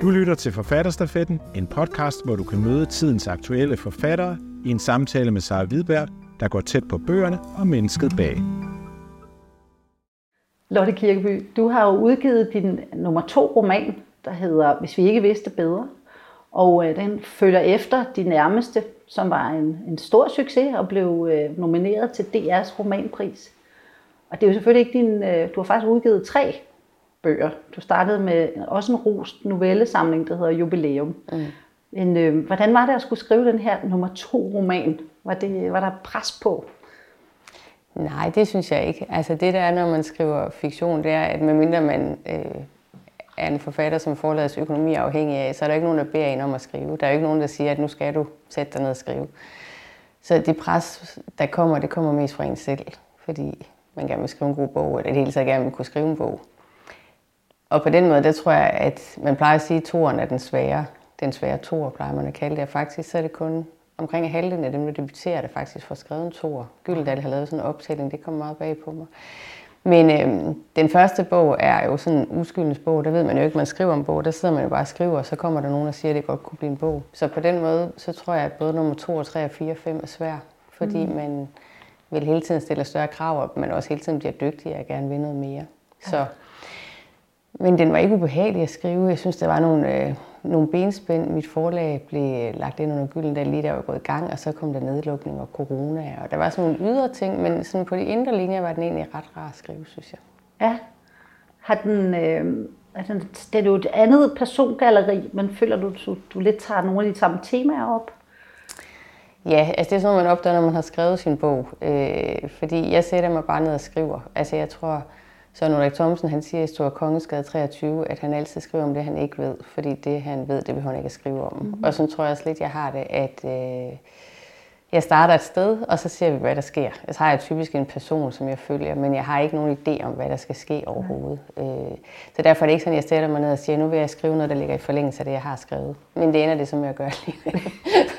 Du lytter til Forfatterstafetten, en podcast, hvor du kan møde tidens aktuelle forfattere i en samtale med Sara Hvidberg, der går tæt på bøgerne og mennesket bag. Lotte Kirkeby, du har jo udgivet din nummer to roman, der hedder Hvis vi ikke vidste bedre. Og øh, den følger efter De Nærmeste, som var en, en stor succes og blev øh, nomineret til DR's romanpris. Og det er jo selvfølgelig ikke din... Øh, du har faktisk udgivet tre bøger. Du startede med også en rost novellesamling, der hedder Jubilæum. Mm. Men, øh, hvordan var det at skulle skrive den her nummer to roman? Var, det, var der pres på? Nej, det synes jeg ikke. Altså det der er, når man skriver fiktion, det er, at medmindre man øh, er en forfatter, som forladets økonomi er afhængig af, så er der ikke nogen, der beder en om at skrive. Der er jo ikke nogen, der siger, at nu skal du sætte dig ned og skrive. Så det pres, der kommer, det kommer mest fra en selv, fordi man gerne vil skrive en god bog, eller det hele taget gerne vil kunne skrive en bog. Og på den måde, der tror jeg, at man plejer at sige, at toren er den svære. Den svære tor, plejer man at kalde det. Og faktisk så er det kun omkring halvdelen af dem, der debuterer, der faktisk får skrevet en tor. Gyldendal har lavet sådan en optælling, det kommer meget bag på mig. Men øh, den første bog er jo sådan en uskyldens bog. Der ved man jo ikke, man skriver en bog. Der sidder man jo bare og skriver, og så kommer der nogen, der siger, at det godt kunne blive en bog. Så på den måde, så tror jeg, at både nummer 2, og 3 og 4 og 5 er svær. Fordi mm. man vil hele tiden stille større krav op, men også hele tiden bliver dygtigere og gerne vil noget mere. Så men den var ikke ubehagelig at skrive. Jeg synes, der var nogle, øh, nogle benspænd. Mit forlag blev lagt ind under gylden, der lige der var gået i gang, og så kom der nedlukning og corona. Og der var sådan nogle ydre ting, men sådan på de indre linjer var den egentlig ret rar at skrive, synes jeg. Ja. Har den, øh, altså, det er jo et andet persongalleri, men føler du, du, du lidt tager nogle af de samme temaer op? Ja, altså det er sådan, man opdager, når man har skrevet sin bog. Øh, fordi jeg sætter mig bare ned og skriver. Altså jeg tror, Søren Ulrik Thomsen han siger i Store Kongeskade 23, at han altid skriver om det, han ikke ved, fordi det, han ved, det behøver han ikke skrive om. Mm-hmm. Og så tror jeg også lidt, jeg har det, at øh, jeg starter et sted, og så ser vi, hvad der sker. Så har jeg typisk en person, som jeg følger, men jeg har ikke nogen idé om, hvad der skal ske overhovedet. Øh, så derfor er det ikke sådan, at jeg sætter mig ned og siger, nu vil jeg skrive noget, der ligger i forlængelse af det, jeg har skrevet. Men det ender det, som jeg gør lige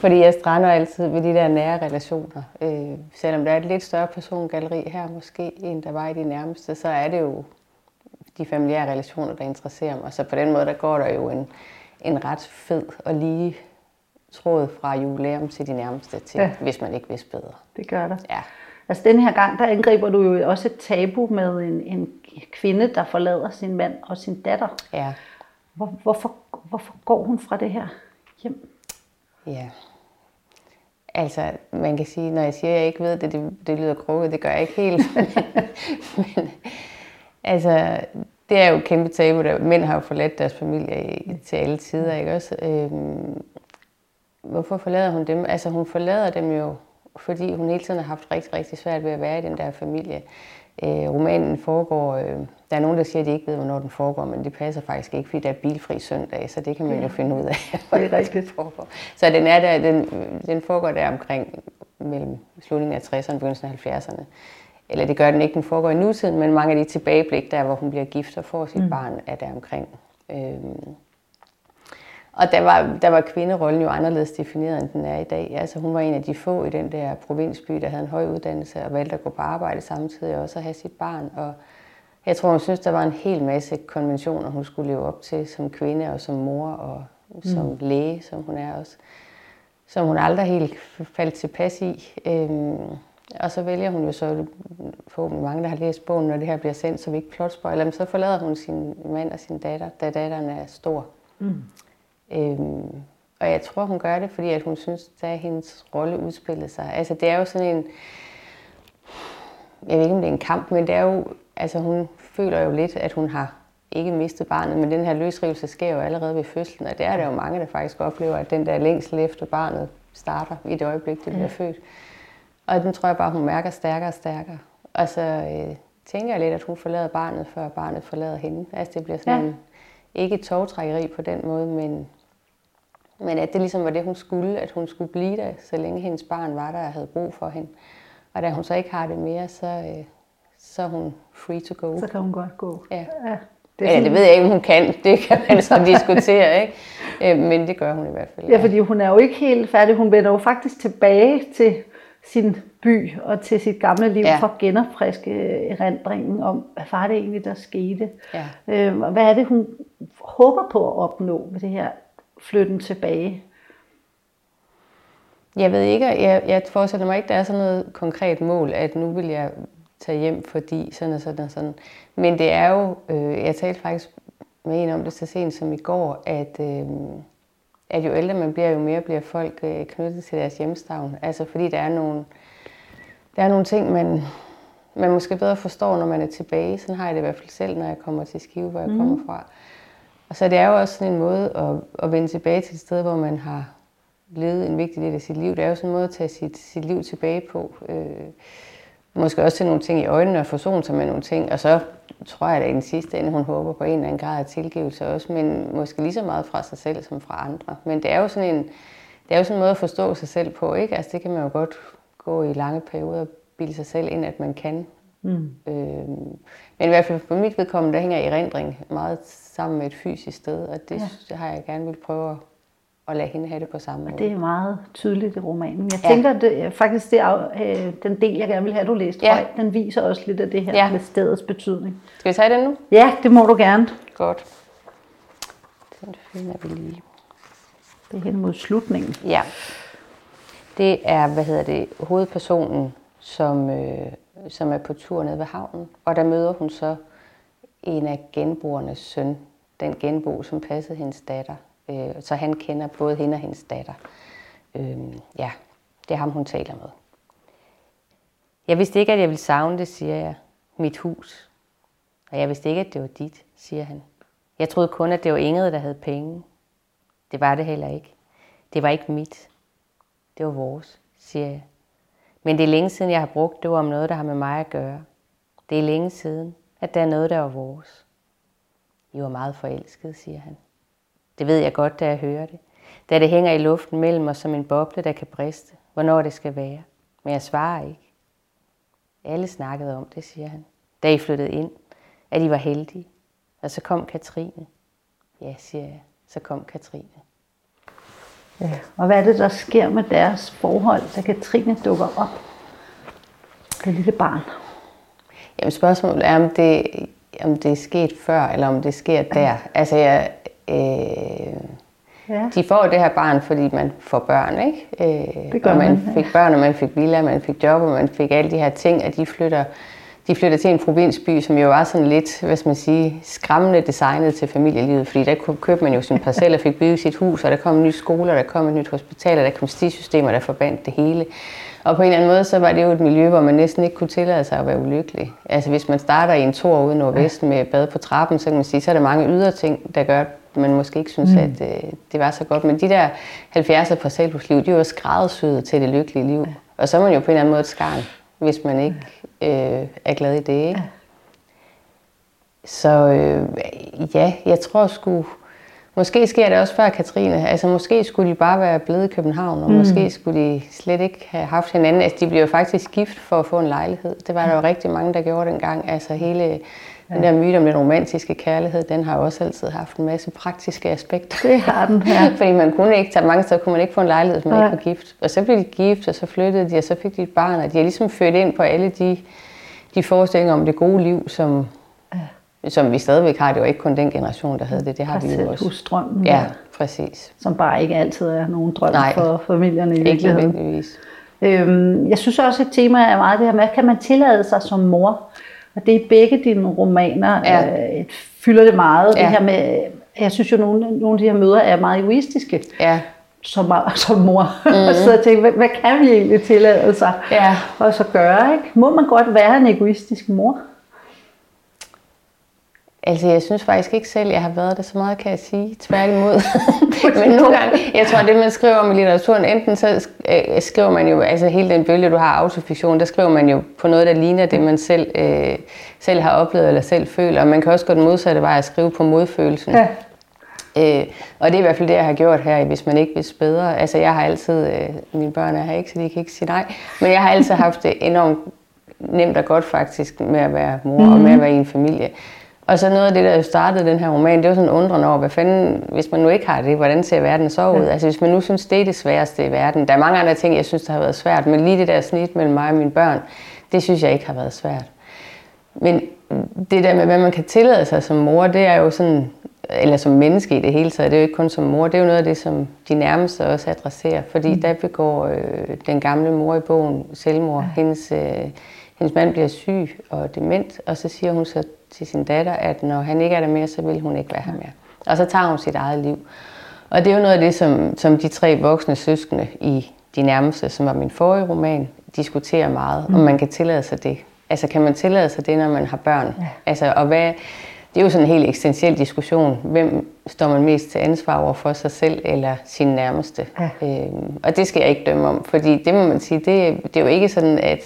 fordi, jeg strander altid ved de der nære relationer. Øh, selvom der er et lidt større persongalleri her måske, end der var i de nærmeste, så er det jo de familiære relationer, der interesserer mig. Så på den måde, der går der jo en, en ret fed og lige tråd fra jubilæum til de nærmeste til, ja. hvis man ikke vidste bedre. Det gør der. Ja. Altså den her gang, der angriber du jo også et tabu med en, en kvinde, der forlader sin mand og sin datter. Ja. Hvor, hvorfor, hvorfor går hun fra det her hjem? Ja. Altså, man kan sige, når jeg siger, at jeg ikke ved det, det, det lyder krukket, det gør jeg ikke helt. Men, altså, det er jo et kæmpe tabu, der mænd har jo forladt deres familie i, til alle tider, ikke også? Øhm, hvorfor forlader hun dem? Altså hun forlader dem jo, fordi hun hele tiden har haft rigtig, rigtig svært ved at være i den der familie. Øh, romanen foregår, øh, der er nogen, der siger, at de ikke ved, hvornår den foregår, men det passer faktisk ikke, fordi der er bilfri søndag, så det kan man ja. jo finde ud af, hvor det rigtigt foregår. Så den, er der, den, den foregår der omkring mellem slutningen af 60'erne og begyndelsen af 70'erne. Eller det gør den ikke, den foregår i nutiden, men mange af de tilbageblik, der hvor hun bliver gift og får sit mm. barn, er der omkring. Øh, og der var, der var kvinderollen jo anderledes defineret, end den er i dag. Altså hun var en af de få i den der provinsby, der havde en høj uddannelse og valgte at gå på arbejde samtidig og også at have sit barn. Og jeg tror, hun synes, der var en hel masse konventioner, hun skulle leve op til som kvinde og som mor og som mm. læge, som hun er også. Som hun aldrig helt faldt tilpas i. Øhm, og så vælger hun jo så, forhåbentlig mange, der har læst bogen, når det her bliver sendt, så vi ikke plotspoiler, så forlader hun sin mand og sin datter, da datteren er stor. Mm. Øhm, og jeg tror, hun gør det, fordi at hun synes, at hendes rolle udspillede sig. Altså, det er jo sådan en... Jeg ved ikke, om det er en kamp, men det er jo... Altså, hun føler jo lidt, at hun har ikke mistet barnet, men den her løsrivelse sker jo allerede ved fødslen, og det er der jo mange, der faktisk oplever, at den der længsel efter barnet starter i det øjeblik, det bliver født. Og den tror jeg bare, hun mærker stærkere og stærkere. Og så øh, tænker jeg lidt, at hun forlader barnet, før barnet forlader hende. Altså det bliver sådan ja. en, ikke et togtrækkeri på den måde, men men at det ligesom var det, hun skulle, at hun skulle blive der, så længe hendes barn var der og havde brug for hende. Og da hun så ikke har det mere, så, øh, så er hun free to go. Så kan hun godt gå. Ja. ja. Det, ja, det ved jeg ikke, om hun kan. Det kan man så diskutere, ikke? Øh, men det gør hun i hvert fald. Ja, fordi hun er jo ikke helt færdig. Hun vender jo faktisk tilbage til sin by og til sit gamle liv ja. for at genopfriske erindringen om, hvad var det egentlig, der skete. Ja. Øh, hvad er det, hun håber på at opnå med det her flytten tilbage? Jeg ved ikke, jeg, jeg forestiller mig ikke, der er sådan noget konkret mål, at nu vil jeg tage hjem, fordi sådan og sådan og sådan. Men det er jo, øh, jeg talte faktisk med en om det så sent som i går, at, øh, at jo ældre man bliver, jo mere bliver folk øh, knyttet til deres hjemstavn. Altså fordi der er nogle, der er nogle ting, man, man måske bedre forstår, når man er tilbage. Sådan har jeg det i hvert fald selv, når jeg kommer til Skive, hvor jeg mm. kommer fra. Og så det er jo også sådan en måde at, at vende tilbage til et sted, hvor man har levet en vigtig del af sit liv. Det er jo sådan en måde at tage sit, sit liv tilbage på. Øh, måske også til nogle ting i øjnene og forsone sig med nogle ting. Og så tror jeg, at i den sidste ende, hun håber på en eller anden grad af tilgivelse også, men måske lige så meget fra sig selv som fra andre. Men det er jo sådan en, det er jo sådan en måde at forstå sig selv på, ikke? Altså det kan man jo godt gå i lange perioder og bilde sig selv ind, at man kan. Mm. Øh, men i hvert fald for mit vedkommende, der hænger erindring meget sammen med et fysisk sted, og det, ja. har jeg gerne vil prøve at og lade hende have det på samme måde. Og det er meget tydeligt i romanen. Jeg ja. tænker, det, faktisk det, øh, den del, jeg gerne vil have, du læst ja. højt, den viser også lidt af det her ja. med stedets betydning. Skal vi tage den nu? Ja, det må du gerne. Godt. Den finder vi lige. Det er hen mod slutningen. Ja. Det er, hvad hedder det, hovedpersonen, som, øh, som er på tur ned ved havnen. Og der møder hun så en af genboernes søn, den genbo, som passede hendes datter. Øh, så han kender både hende og hendes datter. Øh, ja, det er ham, hun taler med. Jeg vidste ikke, at jeg ville savne det, siger jeg. Mit hus. Og jeg vidste ikke, at det var dit, siger han. Jeg troede kun, at det var Ingrid, der havde penge. Det var det heller ikke. Det var ikke mit. Det var vores, siger jeg. Men det er længe siden, jeg har brugt det om noget, der har med mig at gøre. Det er længe siden, at der er noget, der var vores. I var meget forelskede, siger han. Det ved jeg godt, da jeg hører det. Da det hænger i luften mellem os som en boble, der kan briste. Hvornår det skal være. Men jeg svarer ikke. Alle snakkede om det, siger han. Da I flyttede ind. At I var heldige. Og så kom Katrine. Ja, siger jeg. Så kom Katrine. Ja, og hvad er det, der sker med deres forhold, da Katrine dukker op? Det lille barn. Jamen spørgsmålet er, om det, om det er sket før, eller om det sker der. Altså jeg, Øh, ja. De får det her barn, fordi man får børn, ikke? Øh, det gør og man, man fik børn, og man fik villa, man fik job, og man fik alle de her ting, at de flytter, de flytter til en provinsby, som jo var sådan lidt, hvad skal man sige, skræmmende designet til familielivet, fordi der kunne købe man jo sin parcel og fik bygget sit hus, og der kom en ny skole, og der kom et nyt hospital, og der kom stisystemer, der forbandt det hele. Og på en eller anden måde, så var det jo et miljø, hvor man næsten ikke kunne tillade sig at være ulykkelig. Altså hvis man starter i en tor ude nordvest med bad på trappen, så kan man sige, så er der mange ydre ting, der gør, man måske ikke synes, mm. at øh, det var så godt. Men de der 70'er parcelhusliv, de var skræddersyet til det lykkelige liv. Og så er man jo på en eller anden måde et skarn, hvis man ikke øh, er glad i det. Ikke? Ja. Så øh, ja, jeg tror sgu, måske sker det også før Katrine. Altså måske skulle de bare være blevet i København, og mm. måske skulle de slet ikke have haft hinanden. Altså de blev jo faktisk gift for at få en lejlighed. Det var der jo rigtig mange, der gjorde dengang. Altså hele den der myte om den romantiske kærlighed, den har også altid haft en masse praktiske aspekter. Det har den, ja. Fordi man kunne ikke, tage mange steder kunne man ikke få en lejlighed, hvis man ja. ikke var gift. Og så blev de gift, og så flyttede de, og så fik de et barn, og de har ligesom ført ind på alle de, de forestillinger om det gode liv, som, ja. som vi stadigvæk har. Det var ikke kun den generation, der havde det, det har vi jo også. Husdrømmen, ja, præcis. Som bare ikke altid er nogen drøm Nej, for familierne i virkeligheden. Ikke nødvendigvis. Øhm, jeg synes også, et tema er meget det her med, kan man tillade sig som mor og det er begge dine romaner, ja. øh, fylder det meget. Ja. Det her med, jeg synes jo, at nogle, nogle af de her møder er meget egoistiske. Ja som, som mor, mm. og så og tænke, hvad, hvad kan vi egentlig tillade sig ja. og så gøre? Ikke? Må man godt være en egoistisk mor? Altså, jeg synes faktisk ikke selv, jeg har været det så meget, kan jeg sige. Tværtimod. Men nogle gange, jeg tror, det man skriver om i litteraturen, enten så øh, skriver man jo, altså hele den bølge, du har autofiktion, der skriver man jo på noget, der ligner det, man selv, øh, selv har oplevet eller selv føler. Og man kan også gå den modsatte vej at skrive på modfølelsen. Ja. Øh, og det er i hvert fald det, jeg har gjort her, hvis man ikke vidste bedre. Altså, jeg har altid, øh, mine børn er her ikke, så de kan ikke sige nej, men jeg har altid haft det enormt nemt og godt faktisk med at være mor mm. og med at være i en familie. Og så noget af det, der startede den her roman, det var sådan undrende over, hvad fanden, hvis man nu ikke har det, hvordan ser verden så ud? Ja. Altså hvis man nu synes, det er det sværeste i verden. Der er mange andre ting, jeg synes, der har været svært, men lige det der snit mellem mig og mine børn, det synes jeg ikke har været svært. Men det der med, hvad man kan tillade sig som mor, det er jo sådan eller som menneske i det hele taget, det er jo ikke kun som mor, det er jo noget af det, som de nærmeste også adresserer, fordi mm. der begår øh, den gamle mor i bogen selvmord. Ja. Hendes, øh, hendes mand bliver syg og dement, og så siger hun så til sin datter, at når han ikke er der mere, så vil hun ikke være her mere. Og så tager hun sit eget liv. Og det er jo noget af det, som, som de tre voksne søskende i De Nærmeste, som var min forrige roman, diskuterer meget, mm. om man kan tillade sig det. Altså kan man tillade sig det, når man har børn? Ja. Altså, og hvad, det er jo sådan en helt eksistentiel diskussion. Hvem står man mest til ansvar over for sig selv eller sin nærmeste? Ja. Øhm, og det skal jeg ikke dømme om, fordi det må man sige, det, det er jo ikke sådan, at,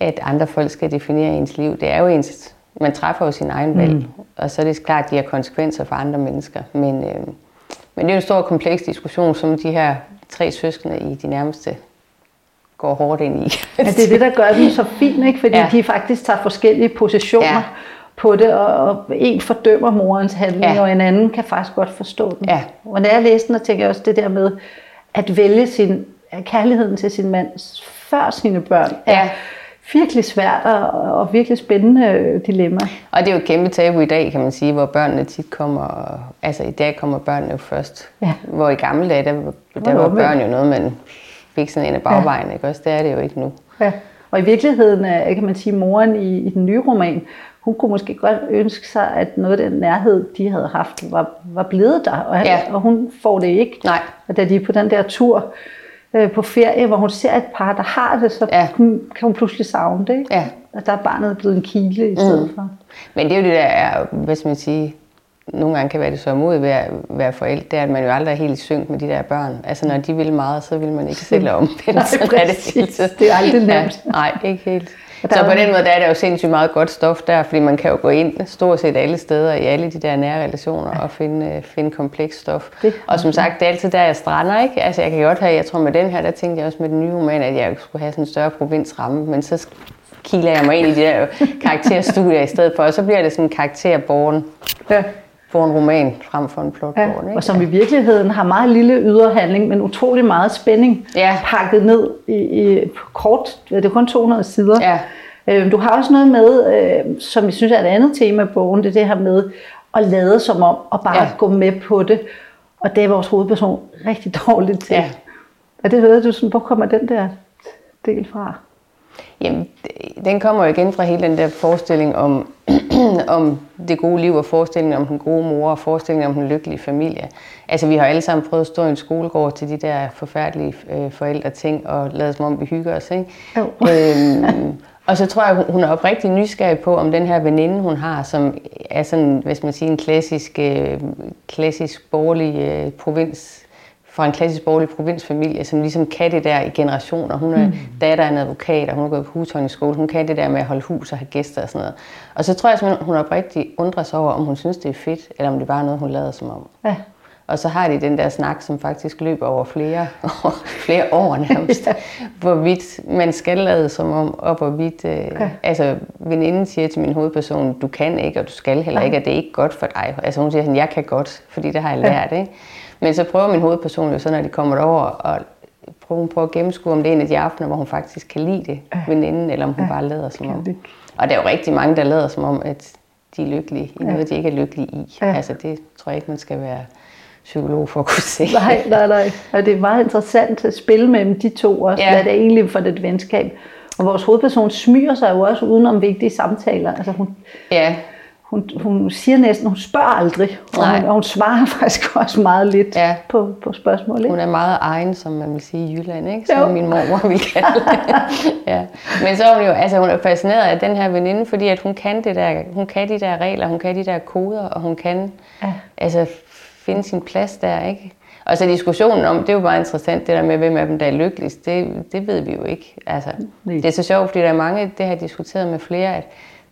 at andre folk skal definere ens liv. Det er jo ens, man træffer jo sin egen valg, mm. og så er det klart, at de har konsekvenser for andre mennesker. Men, øhm, men det er jo en stor kompleks diskussion, som de her tre søskende i de nærmeste går hårdt ind i. ja, det er det, der gør dem så fint, ikke? fordi ja. de faktisk tager forskellige positioner ja. på det, og en fordømmer morens handling, ja. og en anden kan faktisk godt forstå den. Ja. Og når jeg læste den, og tænker jeg også det der med at vælge sin kærligheden til sin mand før sine børn, ja. er virkelig svært og, og virkelig spændende dilemma. Og det er jo et kæmpe tabu i dag, kan man sige, hvor børnene tit kommer, altså i dag kommer børnene jo først. Ja. Hvor i gamle dage, der, der var børn jo noget, man fik sådan en af bagvejen, ja. ikke også? Det er det jo ikke nu. Ja. Og i virkeligheden, kan man sige, moren i, i den nye roman, hun kunne måske godt ønske sig, at noget af den nærhed, de havde haft, var, var blevet der, og, ja. og hun får det ikke. Nej. Og da de er på den der tur øh, på ferie, hvor hun ser et par, der har det, så ja. kan hun pludselig savne det. Ikke? Ja. Og der er barnet blevet en kile i stedet mm. for. Men det er jo det der, hvad skal man sige, nogle gange kan være det så mod ved at være forældre, det er, at man jo aldrig er helt synk med de der børn. Altså når de vil meget, så vil man ikke selv om. Nej, så er det, det er aldrig nemt. Ja, nej, ikke helt. Så på den måde der er der jo sindssygt meget godt stof der, fordi man kan jo gå ind stort set alle steder i alle de der nære relationer og finde, finde kompleks stof. Det. Og som sagt, det er altid der, jeg strander, ikke? Altså jeg kan godt have, jeg tror med den her, der tænkte jeg også med den nye roman, at jeg skulle have sådan en større provinsramme, men så kiler jeg mig ind i de der karakterstudier i stedet for, og så bliver det sådan en karakterborgen. Ja for en roman frem for en plotbog. Ja, ikke? og som i virkeligheden har meget lille ydre handling, men utrolig meget spænding ja. pakket ned i, i kort, det er kun 200 sider. Ja. Øh, du har også noget med, øh, som jeg synes er et andet tema i bogen, det er det her med at lade som om, og bare ja. gå med på det. Og det er vores hovedperson rigtig dårligt til. Ja. Og det ved du, sådan, hvor kommer den der del fra? Jamen, den kommer jo igen fra hele den der forestilling om, om det gode liv, og forestillingen om den gode mor, og forestillingen om den lykkelige familie. Altså, vi har alle sammen prøvet at stå i en skolegård til de der forfærdelige øh, forældre ting, og lade som om vi hygger os, ikke? Jo. Øhm, og så tror jeg, hun er oprigtig nysgerrig på, om den her veninde, hun har, som er sådan, hvis man siger, en klassisk, øh, klassisk borgerlig øh, provins fra en klassisk borgerlig provinsfamilie, som ligesom kan det der i generationer. Hun er mm. datter af en advokat, og hun har gået på husholdningsskole. Hun kan det der med at holde hus og have gæster og sådan noget. Og så tror jeg simpelthen, hun oprigtigt undrer sig over, om hun synes, det er fedt, eller om det bare er noget, hun lader som om. Ja. Og så har de den der snak, som faktisk løber over flere, flere år nærmest, ja. hvorvidt man skal lade som om, og hvorvidt, øh, ja. altså veninden siger til min hovedperson, du kan ikke, og du skal heller ikke, og det er ikke godt for dig. Altså hun siger sådan, jeg kan godt, fordi det har jeg lært, ja. ikke? Men så prøver min hovedperson jo så, når de kommer derover, og prøver, prøver at gennemskue, om det er en af de aftener, hvor hun faktisk kan lide det, ja. veninden, eller om hun ja. bare lader som om. Og der er jo rigtig mange, der lader som om, at de er lykkelige i noget, de ikke er lykkelige i. Ja. Altså det tror jeg ikke, man skal være psykolog for at kunne se. Nej, nej, nej. Og det er meget interessant at spille mellem de to også. Ja. Hvad det er egentlig for det venskab. Og vores hovedperson smyger sig jo også udenom vigtige samtaler. Altså hun, ja hun, hun siger næsten, hun spørger aldrig, og hun, og hun svarer faktisk også meget lidt ja. på, på spørgsmål. Ikke? Hun er meget egen, som man vil sige i Jylland, ikke? som jo. min mormor ville kalde det. ja. Men så er hun jo altså, hun er fascineret af den her veninde, fordi at hun, kan det der, hun kan de der regler, hun kan de der koder, og hun kan ja. altså, finde sin plads der. ikke? Og så diskussionen om, det er jo bare interessant, det der med, hvem af dem, der er lykkeligst, det, det ved vi jo ikke. Altså, det er så sjovt, fordi der er mange, det har jeg diskuteret med flere, at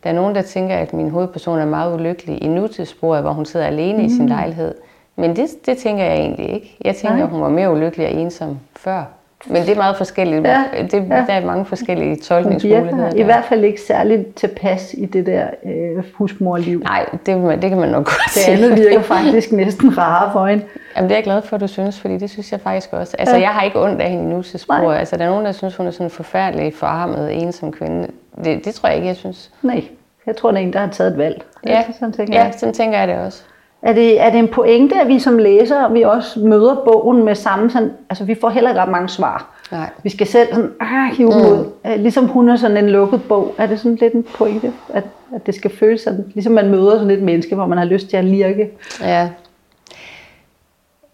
der er nogen, der tænker, at min hovedperson er meget ulykkelig i nutidssporet, hvor hun sidder alene mm. i sin mm. lejlighed. Men det, det tænker jeg egentlig ikke. Jeg tænker, Nej. at hun var mere ulykkelig og ensom før. Men det er meget forskelligt. Ja, det, ja. Der er mange forskellige tolkningsmuligheder. I hvert fald ikke særligt tilpas i det der øh, husmorliv. Nej, det, det kan man nok godt Det sige. andet virker faktisk næsten rare for hende. Jamen det er jeg glad for, at du synes, fordi det synes jeg faktisk også. Altså ja. jeg har ikke ondt af hende nu til spor. Altså der er nogen, der synes, hun er sådan en forfærdelig forarmet, ensom kvinde. Det, det tror jeg ikke, jeg synes. Nej, jeg tror, det er en, der har taget et valg. Ja, sådan tænker, ja, jeg. sådan tænker jeg det også. Er det, er det en pointe, at vi som læsere, vi også møder bogen med samme sådan, altså vi får heller ikke ret mange svar. Nej. Vi skal selv sådan, ah, hive mm. ud. Øh, Ligesom hun er sådan en lukket bog. Er det sådan lidt en pointe, at, at det skal føles sådan, ligesom man møder sådan et menneske, hvor man har lyst til at lirke? Ja.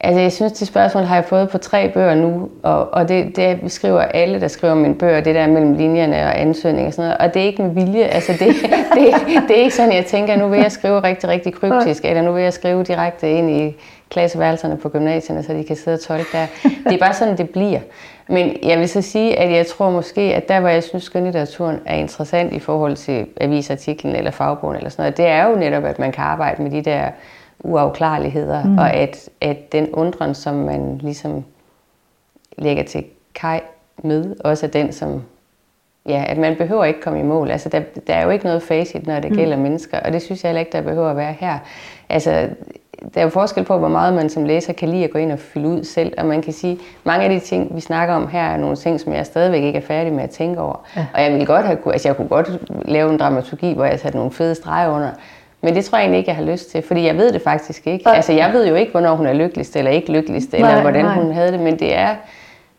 Altså, jeg synes, det spørgsmål har jeg fået på tre bøger nu, og, og det, det beskriver alle, der skriver mine bøger, det der mellem linjerne og ansøgninger og sådan noget. Og det er ikke med vilje. Altså, det, det, det er ikke sådan, jeg tænker, nu vil jeg skrive rigtig, rigtig kryptisk, eller nu vil jeg skrive direkte ind i klasseværelserne på gymnasierne, så de kan sidde og tolke der. Det er bare sådan, det bliver. Men jeg vil så sige, at jeg tror måske, at der, hvor jeg synes, skønlitteraturen er interessant i forhold til avisartiklen eller fagbogen eller sådan noget, det er jo netop, at man kan arbejde med de der uafklarligheder, mm. og at, at den undren, som man ligesom lægger til kaj med, også er den, som ja, at man behøver ikke komme i mål. Altså, der, der er jo ikke noget facit, når det mm. gælder mennesker, og det synes jeg heller ikke, der behøver at være her. Altså, der er jo forskel på, hvor meget man som læser kan lide at gå ind og fylde ud selv, og man kan sige, mange af de ting, vi snakker om her, er nogle ting, som jeg stadigvæk ikke er færdig med at tænke over. Ja. Og jeg ville godt have, altså jeg kunne godt lave en dramaturgi, hvor jeg satte nogle fede streger under, men det tror jeg egentlig ikke, jeg har lyst til, fordi jeg ved det faktisk ikke. Altså, jeg ved jo ikke, hvornår hun er lykkeligst eller ikke lykkeligst, eller Nej, hvordan nej. hun havde det, men det er,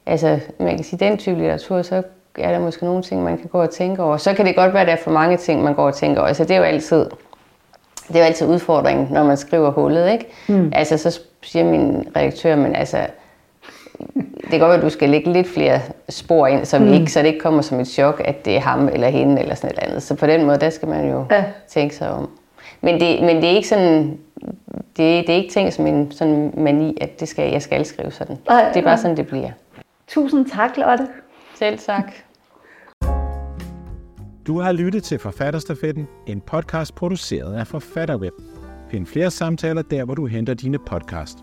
altså, man kan sige, den type litteratur, så er der måske nogle ting, man kan gå og tænke over. Så kan det godt være, at der er for mange ting, man går og tænker over. Altså, det er jo altid, det er jo altid udfordringen, når man skriver hullet, ikke? Mm. Altså, så siger min redaktør, men altså, det kan godt være, at du skal lægge lidt flere spor ind, så, vi ikke, så det ikke kommer som et chok, at det er ham eller hende eller sådan et eller andet. Så på den måde, der skal man jo ja. tænke sig om. Men det, men det er ikke sådan, det, det er ikke tænkt som en sådan mani, at det skal, jeg skal skrive sådan. Nej, det er bare sådan, det bliver. Tusind tak, Lotte. Selv tak. Du har lyttet til Forfatterstafetten, en podcast produceret af Forfatterweb. Find flere samtaler der, hvor du henter dine podcast.